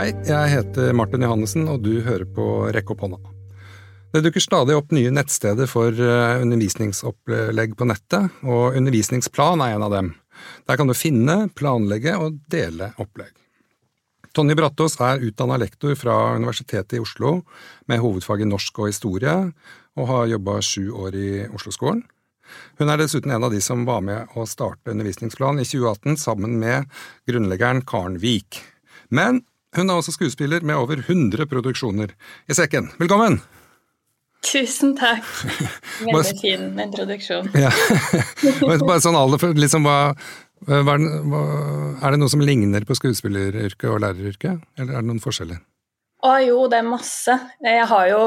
Hei, jeg heter Martin Johannessen, og du hører på Rekk opp hånda. Det dukker stadig opp nye nettsteder for eh, undervisningsopplegg på nettet, og Undervisningsplan er en av dem. Der kan du finne, planlegge og dele opplegg. Tonje Brattås er utdanna lektor fra Universitetet i Oslo med hovedfag i norsk og historie, og har jobba sju år i Oslo-skolen. Hun er dessuten en av de som var med å starte Undervisningsplan i 2018 sammen med grunnleggeren Karen Vik. Men hun er også skuespiller med over 100 produksjoner i sekken. Velkommen! Tusen takk. Veldig fin introduksjon. Ja. Bare sånn aller liksom, hva, hva, Er det noe som ligner på skuespilleryrket og læreryrket, eller er det noen forskjeller? Å jo, det er masse. Jeg har jo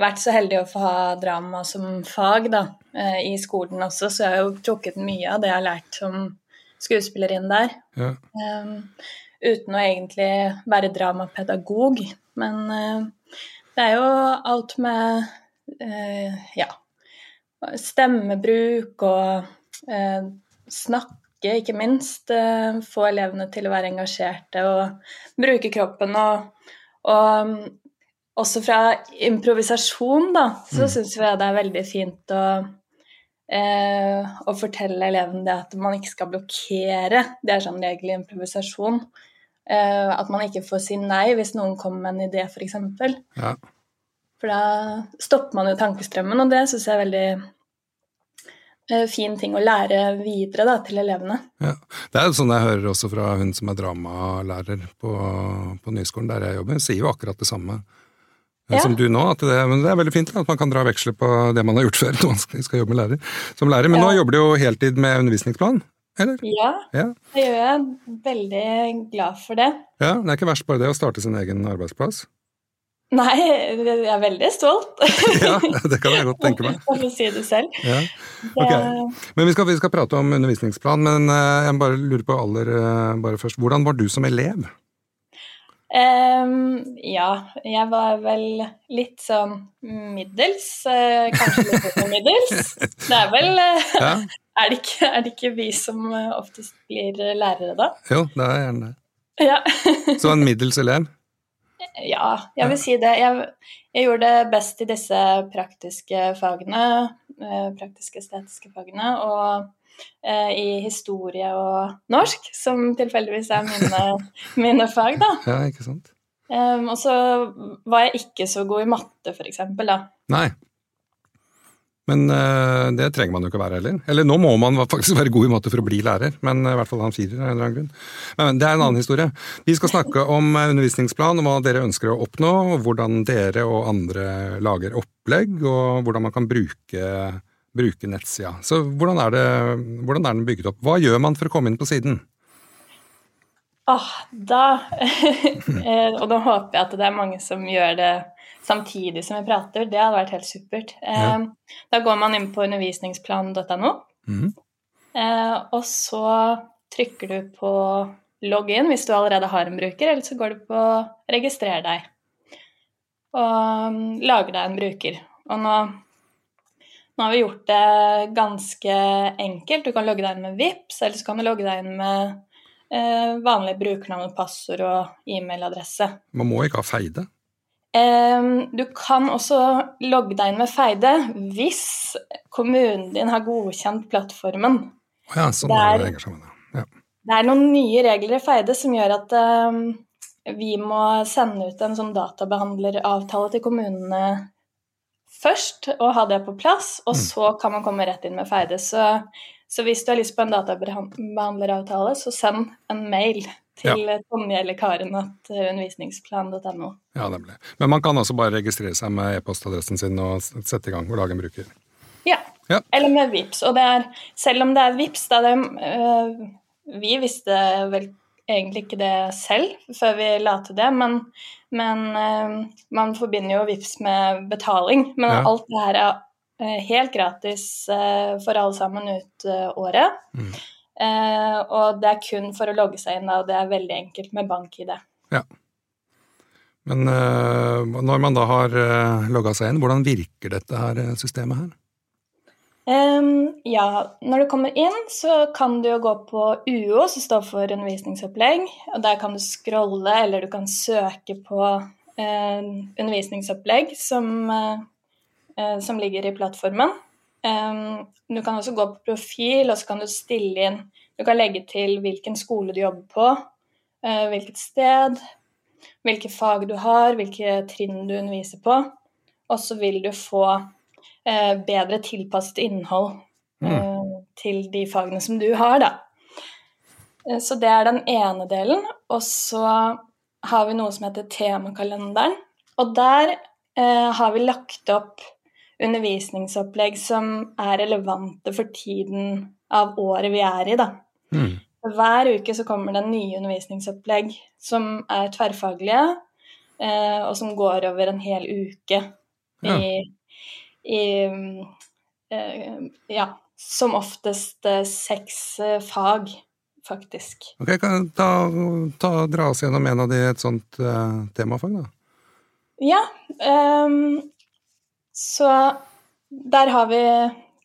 vært så heldig å få ha drama som fag da, eh, i skolen også, så jeg har jo trukket mye av det jeg har lært som skuespillerinne der. Ja. Um, uten å egentlig være dramapedagog. Men uh, det er jo alt med uh, ja, stemmebruk og uh, snakke, ikke minst. få elevene til å være engasjerte og bruke kroppen. Og, og um, også fra improvisasjon, da, så mm. syns jeg det er veldig fint å Eh, og fortelle elevene det at man ikke skal blokkere. Det er sånn regel i improvisasjon. Eh, at man ikke får si nei hvis noen kommer med en idé, f.eks. For, ja. for da stopper man jo tankestrømmen, og det syns jeg er veldig eh, fin ting å lære videre da, til elevene. Ja. Det er sånn jeg hører også fra hun som er dramalærer på, på Nyskolen, der jeg jobber, hun sier jo akkurat det samme. Eh, ja. Som du nå, det, men det er veldig fint at man kan dra veksler på det man har gjort før når man skal jobbe med lærer, som lærer. Men ja. nå jobber du jo heltid med undervisningsplan? Eller? Ja, ja, det gjør jeg. Veldig glad for det. Ja, Det er ikke verst bare det å starte sin egen arbeidsplass? Nei, jeg er veldig stolt. ja, det kan jeg godt tenke meg. For å si det selv. Ja. Okay. Men vi skal, vi skal, prate om undervisningsplan, men eh, jeg bare lurer på aller eh, bare først. Hvordan var du som elev? Um, ja, jeg var vel litt sånn middels. Uh, kanskje litt under middels. Det er vel uh, ja. er, det ikke, er, det ikke, vi som oftest blir lærere, da? Jo, det er gjerne det. Ja. Så en middels elev? Ja, jeg vil si det. Jeg, jeg, gjorde det best i disse praktiske fagene, uh, praktiske-estetiske fagene. og eh, i historie og norsk, som tilfeldigvis er mine, mine fag, da. Ja, ikke sant. Um, og så var jeg ikke så god i matte, for eksempel, da. Nei. Men uh, det trenger man jo ikke være heller. Eller nå må man faktisk være god i matte for å bli lærer, men uh, i hvert fall han firer av en eller annen grunn. Men det er en annen historie. Vi skal snakke om undervisningsplan, og hva dere ønsker å oppnå, og hvordan dere og andre lager opplegg, og hvordan man kan bruke bruke nettsida. Så hvordan er, det, hvordan er den bygget opp? Hva gjør man for å komme inn på siden? Ah, da eh, Og da håper jeg at det er mange som gjør det samtidig som vi prater. Det hadde vært helt supert. Ja. Eh, da går man inn på undervisningsplan.no, mm. Eh, og så trykker du på logg inn hvis du allerede har en bruker, eller så går du på registrer deg. Og mm, lager deg en bruker. Og nå nå har vi gjort det ganske enkelt. Du kan logge deg inn med VIPS, eller så kan du logge deg inn med eh, vanlig brukernavn, passord og e-mailadresse. Man må ikke ha feide? Eh, du kan også logge deg inn med feide hvis kommunen din har godkjent plattformen. Ja, sånn det er, det sammen, ja. Det er noen nye regler i feide som gjør at eh, vi må sende ut en sånn databehandleravtale til kommunene først og ha det på plass, og mm. så kan man komme rett inn med Feide. Så, så hvis du har lyst på en databehandleravtale, så send en mail til ja. Tonje eller Karen at eh, undervisningsplan.no. Ja, nemlig. Men man kan også bare registrere seg med e-postadressen sin og sette i gang og lage en bruker? Ja. ja. Eller med VIPS. Og det er, selv om det er VIPS, da det øh, Vi visste vel egentlig ikke det selv før vi la til det, men, men uh, man forbinder jo VIPS med betaling. Men ja. alt det her er uh, helt gratis uh, for alle sammen ut året. Mm. og det er kun for å logge seg inn, og det er veldig enkelt med bank-ID. Ja. Men når man da har uh, logga seg inn, hvordan virker dette her systemet her? Um, ja, når du kommer inn, så kan du jo gå på UO, som står for undervisningsopplegg. og Der kan du scrolle, eller du kan søke på uh, undervisningsopplegg som, uh, som, ligger i plattformen. Um, du kan også gå på profil, og så kan du stille inn Du kan legge til hvilken skole du jobber på, uh, hvilket sted, hvilke fag du har, hvilke trinn du underviser på. Og så vil du få bedre tilpasset innhold mm. Eh, til de fagene som du har, da. Eh, så det er den ene delen. Og så har vi noe som heter temakalenderen. Og der eh, har vi lagt opp undervisningsopplegg som er relevante for tiden av året vi er i, da. Mm. Hver uke så kommer det nye undervisningsopplegg som er tverrfaglige, eh, og som går over en hel uke ja. i i eh, ja, som oftest eh, seks eh, fag, faktisk. Ok, kan ta, ta, Dra oss gjennom en av de et sånt uh, temafag, da. Ja. Um, så der har vi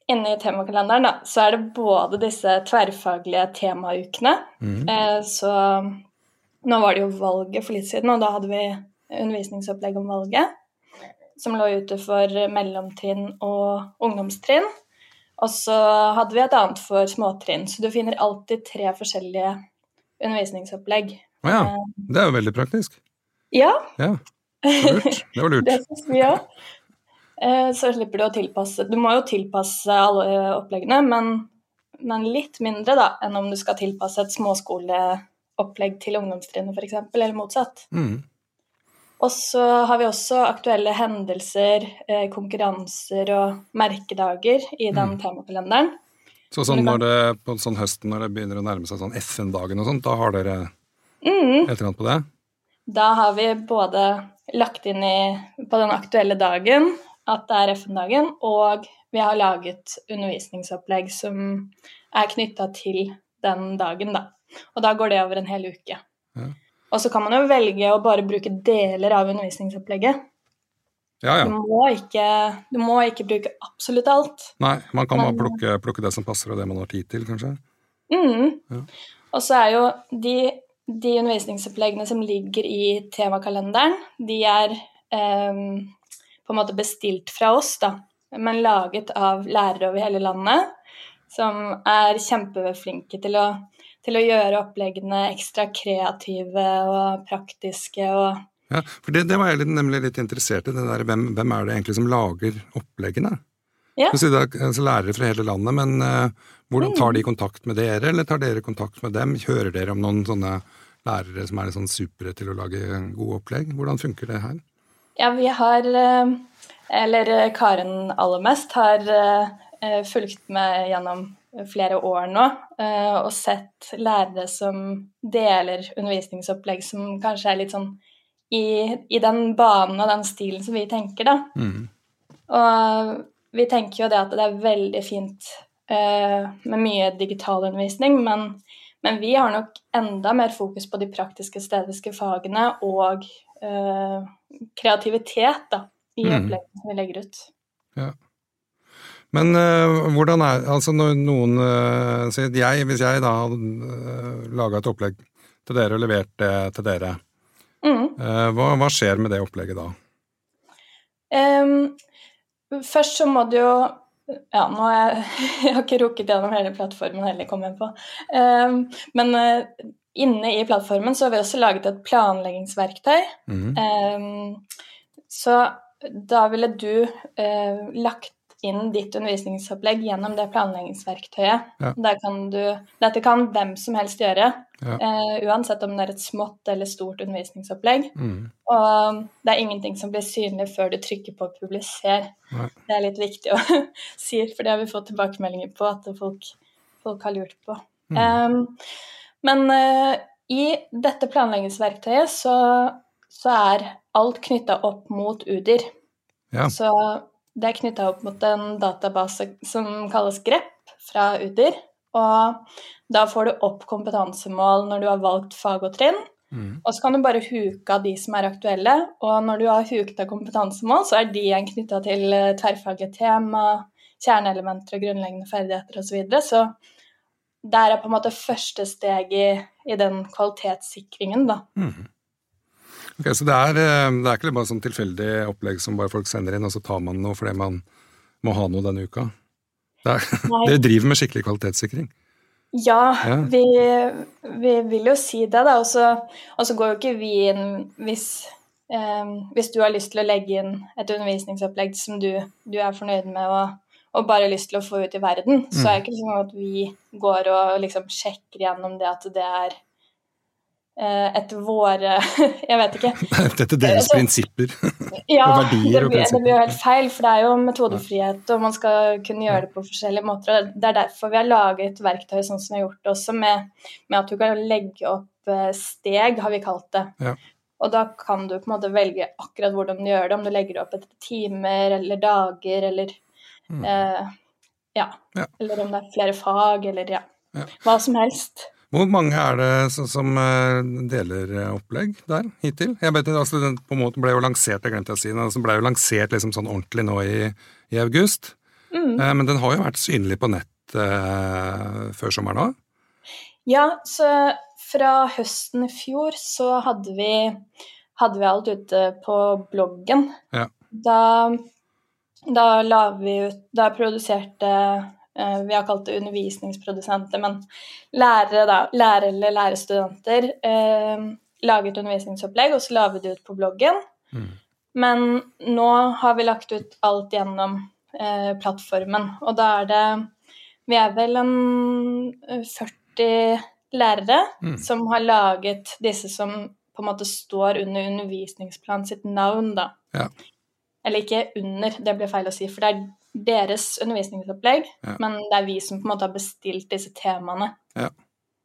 Inne i temakalenderen da, så er det både disse tverrfaglige temaukene. Mm. Eh, så nå var det jo valget for litt siden, og da hadde vi undervisningsopplegg om valget som lå ute for mellomtrinn og ungdomstrinn. Og så hadde vi et annet for småtrinn, så du finner alltid tre forskjellige undervisningsopplegg. Å ja. Det er jo veldig praktisk. Ja. ja. lurt. Det var lurt. det syns vi òg. Eh, så slipper du å tilpasse Du må jo tilpasse alle oppleggene, men, men litt mindre da enn om du skal tilpasse et småskoleopplegg til ungdomstrinnet f.eks., eller motsatt. Mm. Og så har vi også aktuelle hendelser, eh, konkurranser og merkedager i den mm. temakalenderen. Så sånn når det, på sånn høsten når det begynner å nærme seg sånn FN-dagen og sånt, da har dere mm. et eller annet på det? Da har vi både lagt inn i, på den aktuelle dagen at det er FN-dagen, og vi har laget undervisningsopplegg som er knytta til den dagen, da. Og da går det over en hel uke. Ja. Og så kan man jo velge å bare bruke deler av undervisningsopplegget. Ja, ja. Du, må ikke, du, må ikke, bruke absolutt alt. Nei, man kan bare plukke, plukke, det som passer, og det man har tid til, kanskje. Mm. Ja. Og så er jo de, de, undervisningsoppleggene som ligger i temakalenderen, de er eh, på en måte bestilt fra oss, da, men laget av lærere over hele landet som er kjempeflinke til å til å gjøre oppleggene ekstra kreative og praktiske og Ja, for det, det var jeg nemlig litt interessert i, det der, hvem, hvem, er det egentlig som lager oppleggene? Ja. Så det er altså, lærere fra hele landet, men uh, hvordan tar de mm. kontakt med dere, eller tar dere kontakt med dem? Hører dere om noen sånne lærere som er sånn supre til å lage gode opplegg? Hvordan funker det her? Ja, vi har, eh, eller Karen aller mest, har eh, fulgt med gjennom flere år nå eh, og sett lærere som deler undervisningsopplegg som kanskje er litt sånn i, i den banen og den stilen som vi tenker, da. Mm. Og vi tenker jo det at det er veldig fint uh, med mye digital undervisning, men, men, vi har nok enda mer fokus på de praktiske estetiske fagene og uh, kreativitet da, i mm. oppleggene vi legger ut. Ja. Men uh, hvordan er Altså når noen uh, sier jeg, Hvis jeg da hadde uh, laga et opplegg til dere og levert det til dere, mm. uh, hva, hva, skjer med det opplegget da? Um, først så må du jo Ja, nå har jeg, jeg har ikke rukket gjennom hele plattformen heller, kom jeg på. Um, men inne i plattformen så har vi også laget et planleggingsverktøy. Mm. Um, så da ville du lagt inn ditt undervisningsopplegg gjennom det planleggingsverktøyet. Ja. Kan du, dette kan hvem som helst gjøre, ja. uh, uansett om det er et smått eller stort undervisningsopplegg. Mm. Og det er ingenting som blir synlig før du trykker på 'publiser'. Nei. Det er litt viktig å si, for det har vi fått tilbakemeldinger på at folk, folk har lurt på. Mm. Um, men uh, i dette planleggingsverktøyet så, så er alt knytta opp mot UDIR. Ja. Så det er knytta opp mot en database som kalles Grepp fra UDIR. Og da får du opp kompetansemål når du har valgt fag og trinn. Mm. Og så kan du bare huke av de som er aktuelle. Og når du har huket av kompetansemål, så er de igjen knytta til tverrfaglige tema, kjerneelementer og grunnleggende ferdigheter osv. Så, videre. så der er på en måte første steg i, i den kvalitetssikringen, da. Mm. Ok, Så det er, eh, det er ikke bare sånn tilfeldig opplegg som bare folk sender inn, og så tar man noe fordi man må ha noe denne uka? Dere driver med skikkelig kvalitetssikring? Ja, ja. Vi, vi, vil jo si det, da. Og så går jo ikke vi inn hvis, eh, hvis du har lyst til å legge inn et undervisningsopplegg som du, du er fornøyd med og, og, bare lyst til å få ut i verden, mm. så er det ikke sånn at vi går og liksom sjekker gjennom det at det er etter våre Jeg vet ikke. Etter deres så, prinsipper ja, og verdier og prinsipper. Det blir jo helt feil, for det er jo metodefrihet, og man skal kunne gjøre det på forskjellige måter. og Det er derfor vi har laget verktøy sånn som vi har gjort også, med, med at du kan legge opp eh, steg, har vi kalt det. Ja. Og da kan du på en måte velge akkurat hvordan du gjør det, om du legger det opp etter timer eller dager eller mm. eh, ja. ja. Eller om det er flere fag, eller ja. Hva som helst. Hvor mange er det som eh, deler eh, opplegg der hittil? Jeg vet, altså, Den på en måte ble jo lansert jeg glemte å si, den ble jo lansert liksom sånn ordentlig nå i, i august. Mm. Eh, men den har jo vært synlig på nett eh, før sommeren òg? Ja, så fra høsten i fjor så hadde vi, hadde vi alt ute på bloggen. Ja. Da, da la vi ut Da produserte vi har kalt det undervisningsprodusenter, men lærere, da, lærere eller lærerstudenter eh, laget undervisningsopplegg, og så la vi det ut på bloggen. Mm. Men nå har vi lagt ut alt gjennom eh, plattformen, og da er det Vi er vel en 40 eh, lærere mm. som har laget disse som på en måte står under undervisningsplanen sitt navn, da. Ja. Eller ikke under, det blir feil å si, for det er deres undervisningsopplegg, ja. men det er vi som på en måte har bestilt disse temaene. Ja.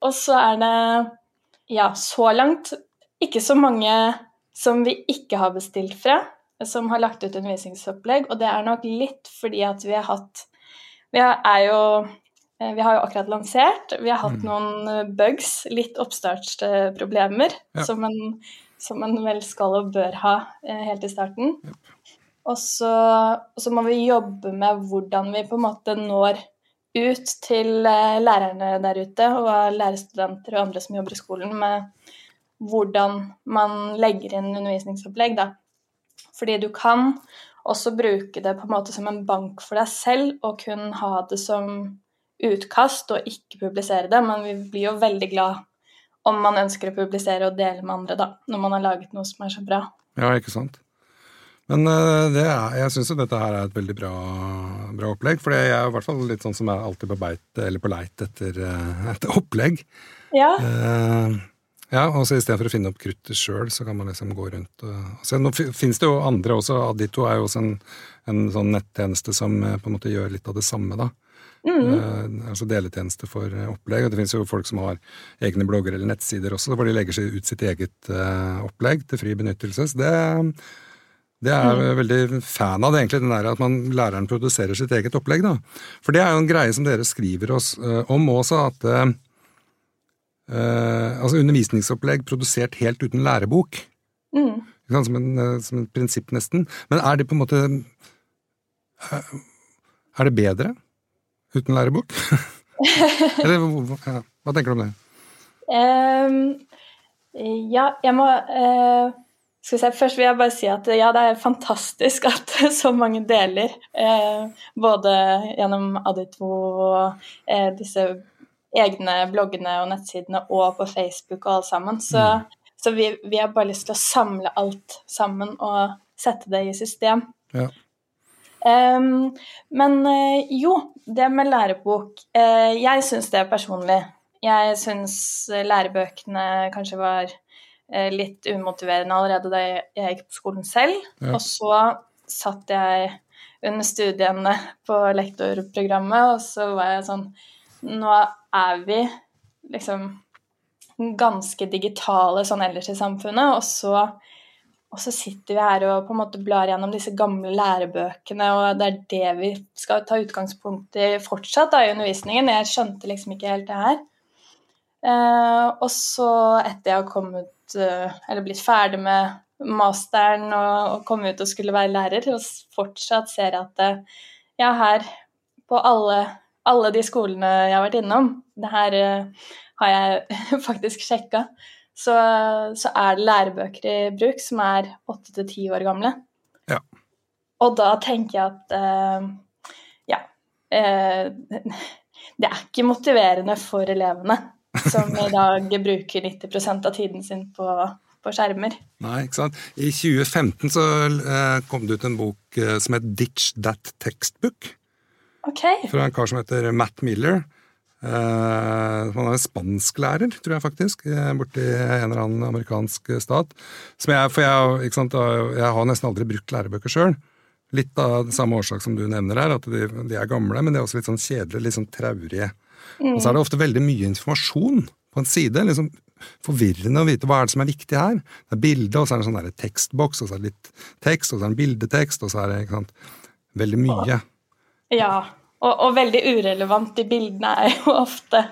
Og så er det, ja, så langt ikke så mange som vi ikke har bestilt fra, som har lagt ut undervisningsopplegg, og det er nok litt fordi at vi har hatt Vi er jo eh, vi har jo akkurat lansert. Vi har hatt mm. noen eh, bugs, litt oppstartsproblemer, ja. som, en, som en vel skal og bør ha eh, helt i starten. Yep. Og så, så, må vi jobbe med hvordan vi på en måte når ut til eh, lærerne der ute og lærerstudenter og andre som jobber i skolen, med hvordan man legger inn undervisningsopplegg. Da. Fordi du kan også bruke det på en måte som en bank for deg selv og kun ha det som utkast og ikke publisere det, men vi blir jo veldig glad om man ønsker å publisere og dele med andre, da, når man har laget noe som er så bra. Ja, ikke sant. Men uh, er, jeg syns jo dette her er et veldig bra, bra opplegg. For jeg er i hvert fall litt sånn som er alltid på beit eller på leit etter, uh, etter opplegg. Ja. Uh, ja, og så Istedenfor å finne opp kruttet sjøl, så kan man liksom gå rundt og se. Nå finnes det jo andre også. Adito er jo også en, en sånn nettjeneste som på en måte gjør litt av det samme, da. Mm. altså deletjeneste for opplegg. og Det finnes jo folk som har egne blogger eller nettsider også, hvor de legger seg ut sitt eget opplegg til fri benyttelse. Så det det er jeg veldig fan av, det, egentlig, den der at man, læreren produserer sitt eget opplegg. Da. For det er jo en greie som dere skriver oss uh, om også, at uh, altså undervisningsopplegg produsert helt uten lærebok. Mm. Som, en, som et prinsipp, nesten. Men er det på en måte Er det bedre uten lærebok? Eller hva tenker du om det? Um, ja, jeg må Først vil jeg bare si at ja, det er fantastisk at så mange deler. Eh, både gjennom Adito og eh, disse egne bloggene og nettsidene og på Facebook og alt sammen. Så, mm. så vi, vi, har bare lyst til å samle alt sammen og sette det i system. Ja. Um, men uh, jo, det med lærebok uh, Jeg syns det personlig. Jeg syns lærebøkene kanskje var Eh, litt umotiverende allerede da jeg gikk på skolen selv. Ja. Og så satt jeg under studiene på lektorprogrammet, og så var jeg sånn Nå er vi liksom ganske digitale sånn ellers i samfunnet, og så, og så sitter vi her og på en måte blar gjennom disse gamle lærebøkene, og det er det vi skal ta utgangspunkt i fortsatt da, i undervisningen. Jeg skjønte liksom ikke helt det her. Eh, og så, etter jeg har kommet Eh, eller blitt ferdig med masteren og, og komme ut og skulle være lærer, og fortsatt ser at eh, ja, her på alle, alle de skolene jeg har vært innom, det her uh, har jeg faktisk sjekka, så, så, er det lærebøker i bruk som er åtte til ti år gamle. Ja. Og da tenker jeg at ja Det er ikke motiverende for elevene som i dag bruker 90% av tiden sin på, på, skjermer. Nei, ikke sant. I 2015 så kom det ut en bok som het Ditch That Textbook. Okay. Fra en kar som heter Matt Miller. Uh, han er spansklærer, tror jeg faktisk, eh, borti en eller annen amerikansk stat. Jeg, for jeg, sant, jeg, har nesten aldri brukt lærebøker sjøl. Litt av samme årsak som du nevner her, at de, de, er gamle, men de er også litt sånn kjedelige, litt sånn traurige. Mm. Og så er det ofte veldig mye informasjon på en side. liksom Forvirrende å vite hva er det som er viktig her. Det er bilde, og så er det en sånn tekstboks, og så er det litt tekst, og så er det en bildetekst, og så er det ikke sant, veldig mye. Ja, og, og, veldig urelevant. De bildene er jo ofte,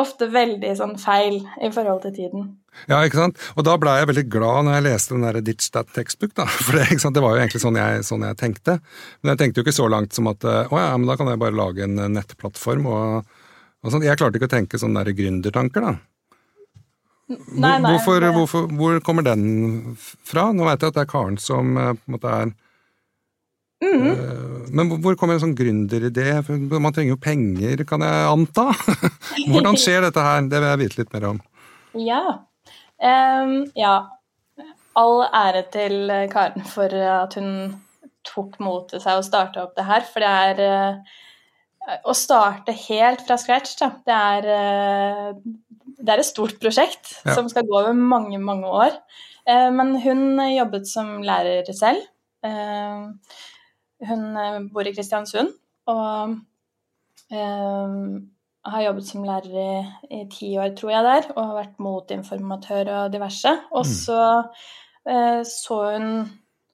ofte veldig sånn feil i forhold til tiden. Ja, ikke sant. Og da blei jeg veldig glad når jeg leste den der Ditch That Textbook, da. For det, det, var jo egentlig sånn jeg, sånn jeg, tenkte. Men jeg tenkte jo ikke så langt som at å ja, men da kan jeg bare lage en nettplattform og, og sånn. Jeg klarte ikke å tenke sånne der gründertanker, da. Nei, nei, hvorfor, hvorfor, hvor kommer den fra? Nå veit jeg at det er Karen som eh, på en måte er Mm. Men hvor kommer en sånn gründeridé? Man trenger jo penger, kan jeg anta? Hvordan skjer dette her? Det vil jeg vite litt mer om. Ja. Um, ja. All ære til Karen for at hun tok mot til seg å starte opp det her. For det er å starte helt fra scratch, da. Det er, uh, det er et stort prosjekt ja. som skal gå over mange, mange år. Uh, men hun jobbet som lærer selv. Uh, hun eh, bor i Kristiansund og eh, har jobbet som lærer i, i, ti år, tror jeg, der, og har vært motinformatør og diverse. Og mm. så eh, så hun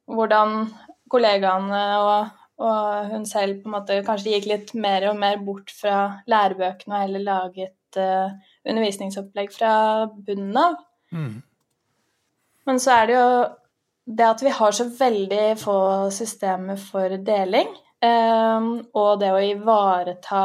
hvordan kollegaene og, og, hun selv på en måte kanskje gikk litt mer og mer bort fra lærebøkene og heller laget uh, undervisningsopplegg fra bunnen av. Mm. Men så er det jo det at vi har så veldig få systemer for deling, um, og det å ivareta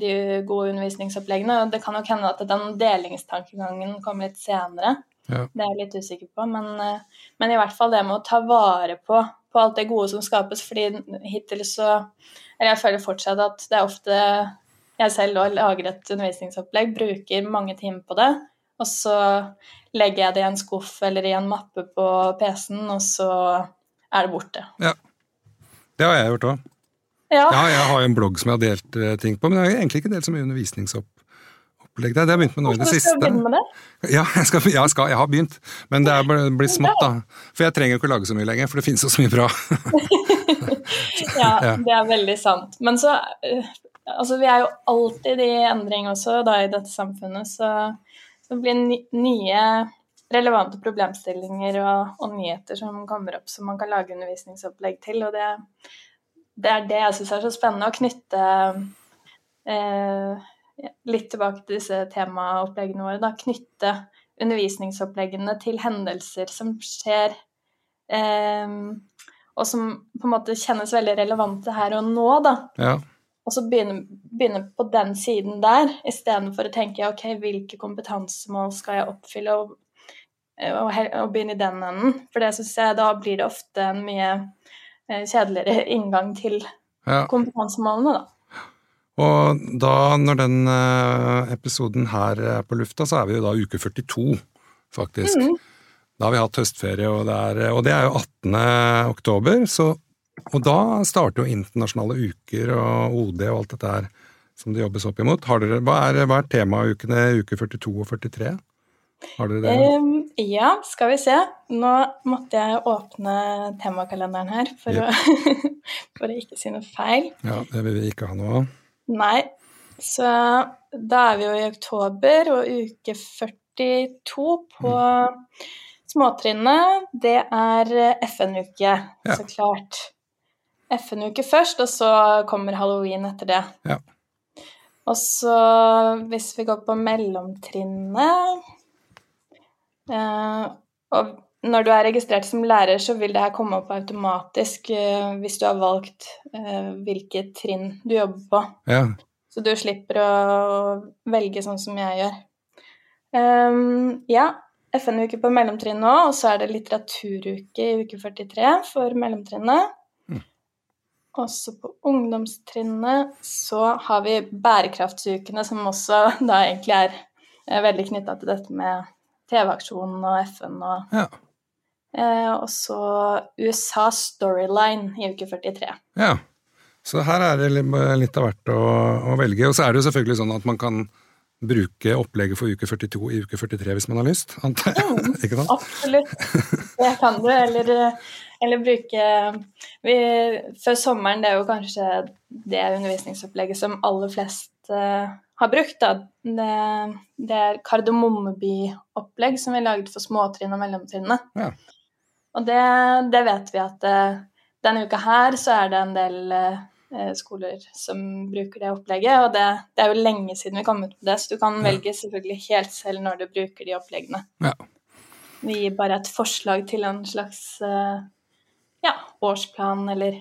de gode undervisningsoppleggene og Det kan nok hende at den delingstankegangen kommer litt senere. Ja. Det er jeg litt usikker på. Men, eh, men, i hvert fall det med å ta vare på, på alt det gode som skapes. fordi hittil så Eller jeg føler fortsatt at det er ofte jeg selv òg lager et undervisningsopplegg, bruker mange timer på det, og så legger jeg det i en skuff eller i en mappe på PC-en, og så er det borte. Ja. Det har jeg gjort òg. Ja. ja. jeg har en blogg som jeg har delt eh, ting på, men jeg har egentlig ikke delt så mye undervisningsopplegg der. Det har jeg begynt med nå i det siste. Skal du begynne med det? Ja, jeg, skal, jeg, skal, jeg har begynt, men det er blir smått, da. For jeg trenger ikke å lage så mye lenger, for det finnes jo så mye bra. ja, det er veldig sant. Men så eh, Altså, vi er jo alltid i endring også, da, i dette samfunnet, så det blir nye relevante problemstillinger og, og, nyheter som kommer opp som man kan lage undervisningsopplegg til. Og det, det er det jeg syns er så spennende, å knytte eh, Litt tilbake til disse temaoppleggene våre. Da, knytte undervisningsoppleggene til hendelser som skjer, eh, og som på en måte kjennes veldig relevante her og nå. da. Ja og så begynne, begynne, på den siden der, istedenfor å tenke ok, hvilke kompetansemål skal jeg oppfylle, og, og, og begynne i den enden. For det syns jeg da blir det ofte en mye eh, kjedeligere inngang til ja. kompetansemålene, da. Og da, når den eh, episoden her er på lufta, så er vi jo da uke 42, faktisk. Mm. Da har vi hatt høstferie, og det er, og det er jo 18. oktober, så og da starter jo internasjonale uker og OD og alt dette her som det jobbes opp imot. Dere, hva, er, hva er temaukene uke 42 og 43? Har dere det? Um, ja, skal vi se. Nå måtte jeg åpne temakalenderen her for, yep. å, for å ikke si noe feil. Ja, det vil vi ikke ha noe av. Nei. Så da er vi jo i oktober, og uke 42 på mm. småtrinnet, det er FN-uke, ja. så klart. FN-uke først, og så kommer halloween etter det. Ja. Og så, hvis vi går på mellomtrinnet eh, Og når du er registrert som lærer, så vil det her komme opp automatisk uh, hvis du har valgt uh, hvilket trinn du jobber på. Ja. Så du slipper å velge sånn som jeg gjør. Um, ja, FN-uke på mellomtrinn nå, og så er det litteraturuke i uke 43 for mellomtrinnet. Mm. Også på ungdomstrinnet så har vi bærekraftsukene, som også da egentlig er, er veldig knytta til dette med TV-aksjonen og FN og ja. Eh, Og så USA Storyline i uke 43. Ja. Så her er det litt av hvert å, å, velge. Og så er det jo selvfølgelig sånn at man kan bruke opplegget for uke 42 i uke 43 hvis man har lyst, antar jeg? Mm, Ikke sant? Absolutt. Det kan du. Eller, eller bruke vi, Før sommeren, det er jo kanskje det undervisningsopplegget som aller flest uh, har brukt. Da. Det, det er Kardemommeby-opplegg som vi laget for småtrinn og mellomtrinnet. Ja. Og det, det, vet vi at uh, denne uka her så er det en del uh, skoler som bruker det opplegget. Og det, det, er jo lenge siden vi kom ut med det, så du kan ja. velge selvfølgelig helt selv når du bruker de oppleggene. Ja. Vi gir bare et forslag til en slags ja, årsplan eller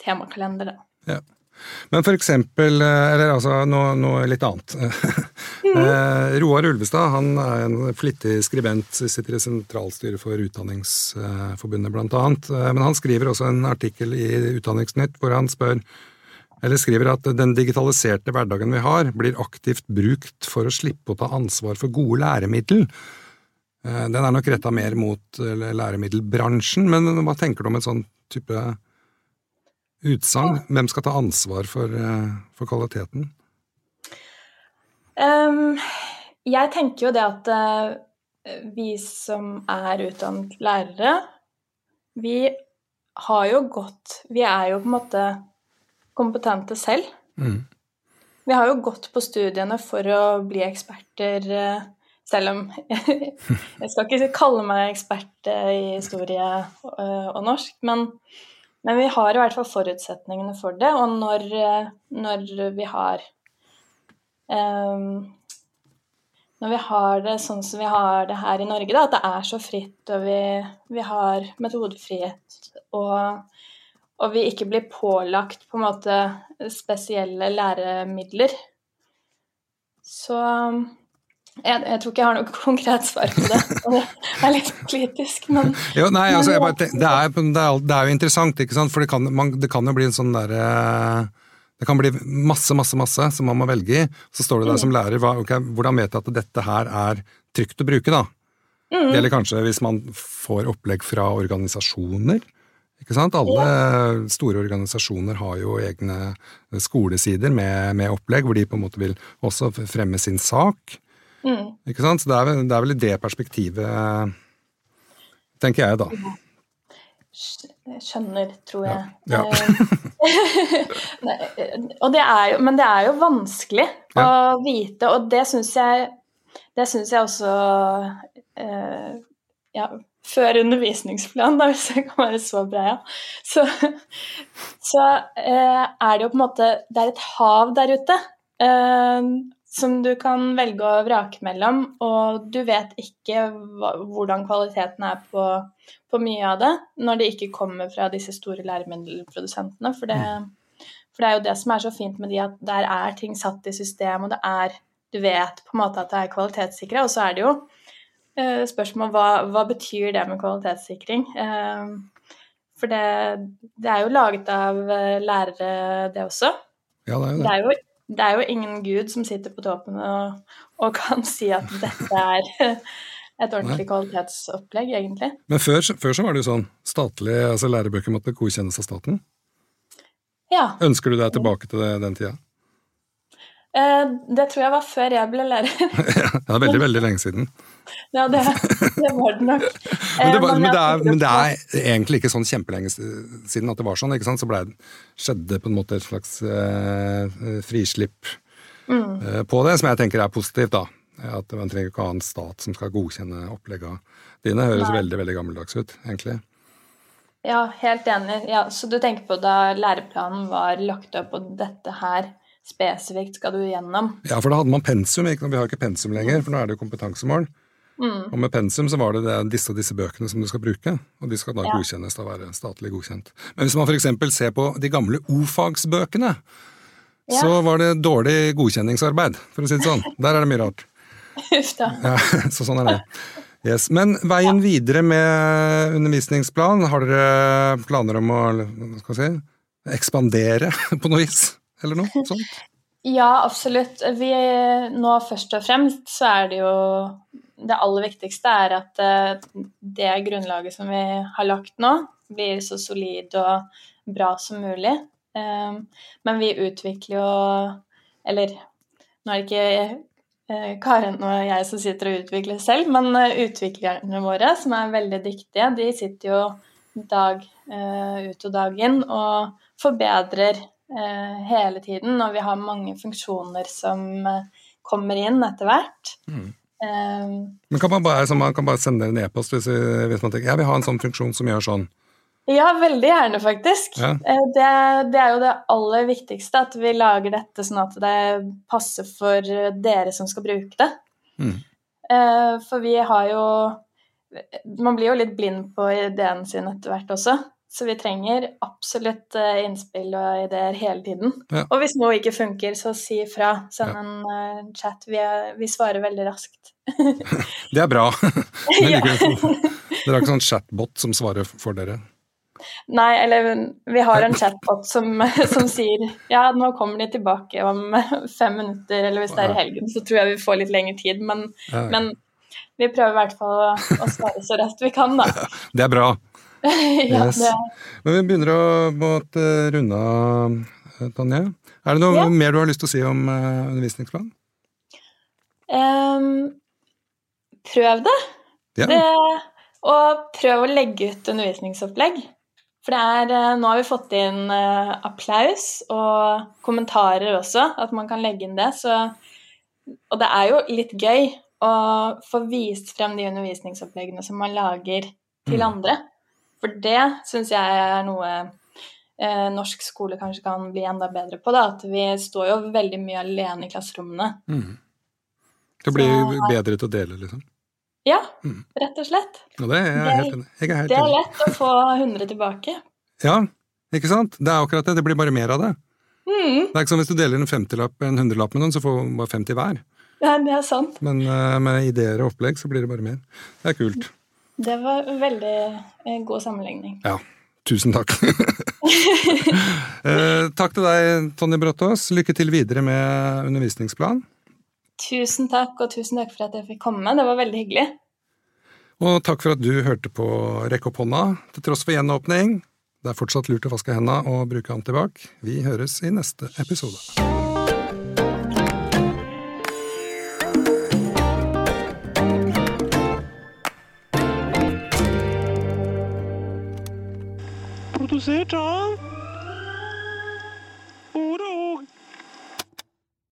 temakalender, da. Ja. Men for eksempel Eller altså noe, noe litt annet. Mm. Roar Ulvestad han er en flittig skribent, sitter i sentralstyret for Utdanningsforbundet blant annet. Men han skriver også en artikkel i Utdanningsnytt hvor han spør eller skriver at den digitaliserte hverdagen vi har, blir aktivt brukt for å slippe å ta ansvar for gode læremiddel. Den er nok retta mer mot læremiddelbransjen, men hva tenker du om en sånn type utsagn? Hvem skal ta ansvar for, for kvaliteten? Um, jeg tenker jo det at uh, vi som er utdannet lærere, vi har jo gått Vi er jo på en måte kompetente selv. Mm. Vi har jo gått på studiene for å bli eksperter, uh, selv om Jeg skal ikke kalle meg ekspert i historie og norsk, men, men, vi har i hvert fall forutsetningene for det. Og når, når vi har når vi har det sånn som vi har det her i Norge, da, at det er så fritt, og vi, vi har metodefrihet, og, og, vi ikke blir pålagt på en måte spesielle læremidler, så jeg, jeg, tror ikke jeg har noe konkret svar på det. Det er litt politisk, men jo, nei, altså, bare, det, er, det, er, det, er, jo interessant, ikke sant? for det kan, man, det kan jo bli en sånn derre uh det kan bli masse, masse, masse som man må velge i. Så står du der som lærer, lærer, okay, hvordan vet jeg at dette her er trygt å bruke, da? Mm. Eller kanskje hvis man får opplegg fra organisasjoner. Ikke sant? Alle ja. store organisasjoner har jo egne skolesider med, med, opplegg, hvor de på en måte vil også fremme sin sak. Mm. Ikke sant? Så det er, det er vel i det perspektivet, tenker jeg, da. Skjønner, tror jeg. Ja. Ja. det jo, men det er jo vanskelig ja. å vite, og det syns jeg Det syns jeg også uh, Ja, før undervisningsplan, da, hvis jeg kan være så bra, ja. Så, så uh, er det jo på en måte Det er et hav der ute. Uh, som du kan velge å vrake mellom, og du vet ikke hva, hvordan kvaliteten er på, på, mye av det når det ikke kommer fra disse store læremiddelprodusentene. For det, for det, er jo det som er så fint med de, at der er ting satt i system, og det er Du vet på en måte at det er kvalitetssikra, og så er det jo eh, spørsmål hva, hva betyr det med kvalitetssikring? Eh, for det, det, er jo laget av eh, lærere, det også. Ja, det er jo det. det er jo det er jo ingen gud som sitter på toppen og, og kan si at dette er et ordentlig kvalitetsopplegg, egentlig. Men før, før, så var det jo sånn statlig, altså lærebøker måtte godkjennes av staten. Ja. Ønsker du deg tilbake til det, den tida? Eh, det tror jeg var før jeg ble lærer. ja, det er veldig, veldig lenge siden. Ja, det, det var det nok. men, det var, eh, men, det er, men, det er, egentlig ikke sånn kjempelenge siden at det var sånn. ikke sant? Så ble, skjedde på en måte et slags eh, frislipp mm. eh, på det, som jeg tenker er positivt. da. At man trenger ikke ha en stat som skal godkjenne oppleggene dine. Høres Nei. veldig veldig gammeldags ut, egentlig. Ja, helt enig. Ja, så du tenker på da læreplanen var lagt opp, og dette her spesifikt skal du gjennom? Ja, for da hadde man pensum. Ikke? Vi har ikke pensum lenger, for nå er det jo kompetansemål. Mm. Og med pensum så var det, det disse og disse bøkene som du skal bruke, og de skal da Ja. godkjennes til å være statlig godkjent. Men hvis man f.eks. ser på de gamle o-fagsbøkene, Ja. så var det dårlig godkjenningsarbeid, for å si det sånn. Der er det mye rart. Uff da. Ja, så sånn er det. Yes. Men veien videre med undervisningsplan, har dere planer om å skal si, ekspandere på noe vis? Eller noe sånt? Ja, absolutt. Vi, nå først og fremst så er det jo Det aller viktigste er at eh, det grunnlaget som vi har lagt nå, blir så solid og bra som mulig. Eh, Men vi utvikler jo Eller nå er det ikke eh, Karen og jeg som sitter og utvikler selv, men eh, utviklerne våre, som er veldig dyktige, de sitter jo dag ut og dag inn og forbedrer hele tiden. Og vi har mange funksjoner som eh, kommer inn etter hvert. Mm. Eh, Men kan man bare, man kan bare sende en e-post hvis, hvis man tenker jeg vil ha en sånn funksjon som gjør sånn. ja, veldig gjerne, faktisk. Ja. Eh, det, det er jo det aller viktigste, at vi lager dette sånn at det passer for dere som skal bruke det. Mm. Eh, for vi har jo Man blir jo litt blind på ideen sin etter hvert også. Så vi trenger absolutt eh, innspill og ideer hele tiden. Ja. Og hvis noe ikke funker, så si ifra. Send Ja. en eh, chat. Vi, er, vi svarer veldig raskt. Det er bra. Ja. dere har ikke sånn chatbot som svarer for dere? Nei, eller vi har en chatbot som, som sier ja, nå kommer de tilbake om fem minutter, eller hvis det er i helgen, så tror jeg vi får litt lengre tid. Men, men vi prøver i hvert fall å, å svare så raskt vi kan, da. Det er bra. ja, Yes. Men vi begynner å måtte runde av, eh, Tonje. Er det noe Ja. mer du har lyst til å si om uh, undervisningsplan? Ehm, prøv det. Ja. det. Og prøv å legge ut undervisningsopplegg. For det er, eh, nå har vi fått inn eh, applaus og kommentarer også, at man kan legge inn det. Så, og det er jo litt gøy å få vist frem de undervisningsoppleggene som man lager til Mm. For det syns jeg er noe eh, norsk skole kanskje kan bli enda bedre på. Da. At vi står jo veldig mye alene i klasserommene. Mm. Det blir Så- bedre til å dele, liksom. Ja, Mm. rett og slett. Og det er jeg helt enig er Det er lett å få 100 tilbake. Ja, ikke sant? Det er akkurat det. Det blir bare mer av det. Mm, Det er ikke som hvis du deler en 50-lapp, en 100-lapp med noen, så får man bare 50 hver. ja, det er sant. Men uh, med ideer og opplegg så blir det bare mer. Det er kult. Det var en veldig eh, god sammenligning. Ja. Tusen takk. Eh, takk til deg, Tonje Bråtås. Lykke til videre med undervisningsplan. Tusen takk, og tusen takk for at jeg fikk komme. Det var veldig hyggelig. Og takk for at du hørte på Rekk opp hånda til tross for gjenåpning. Det er fortsatt lurt å vaske hendene og bruke antibac. Vi høres i neste episode. Av. Ord og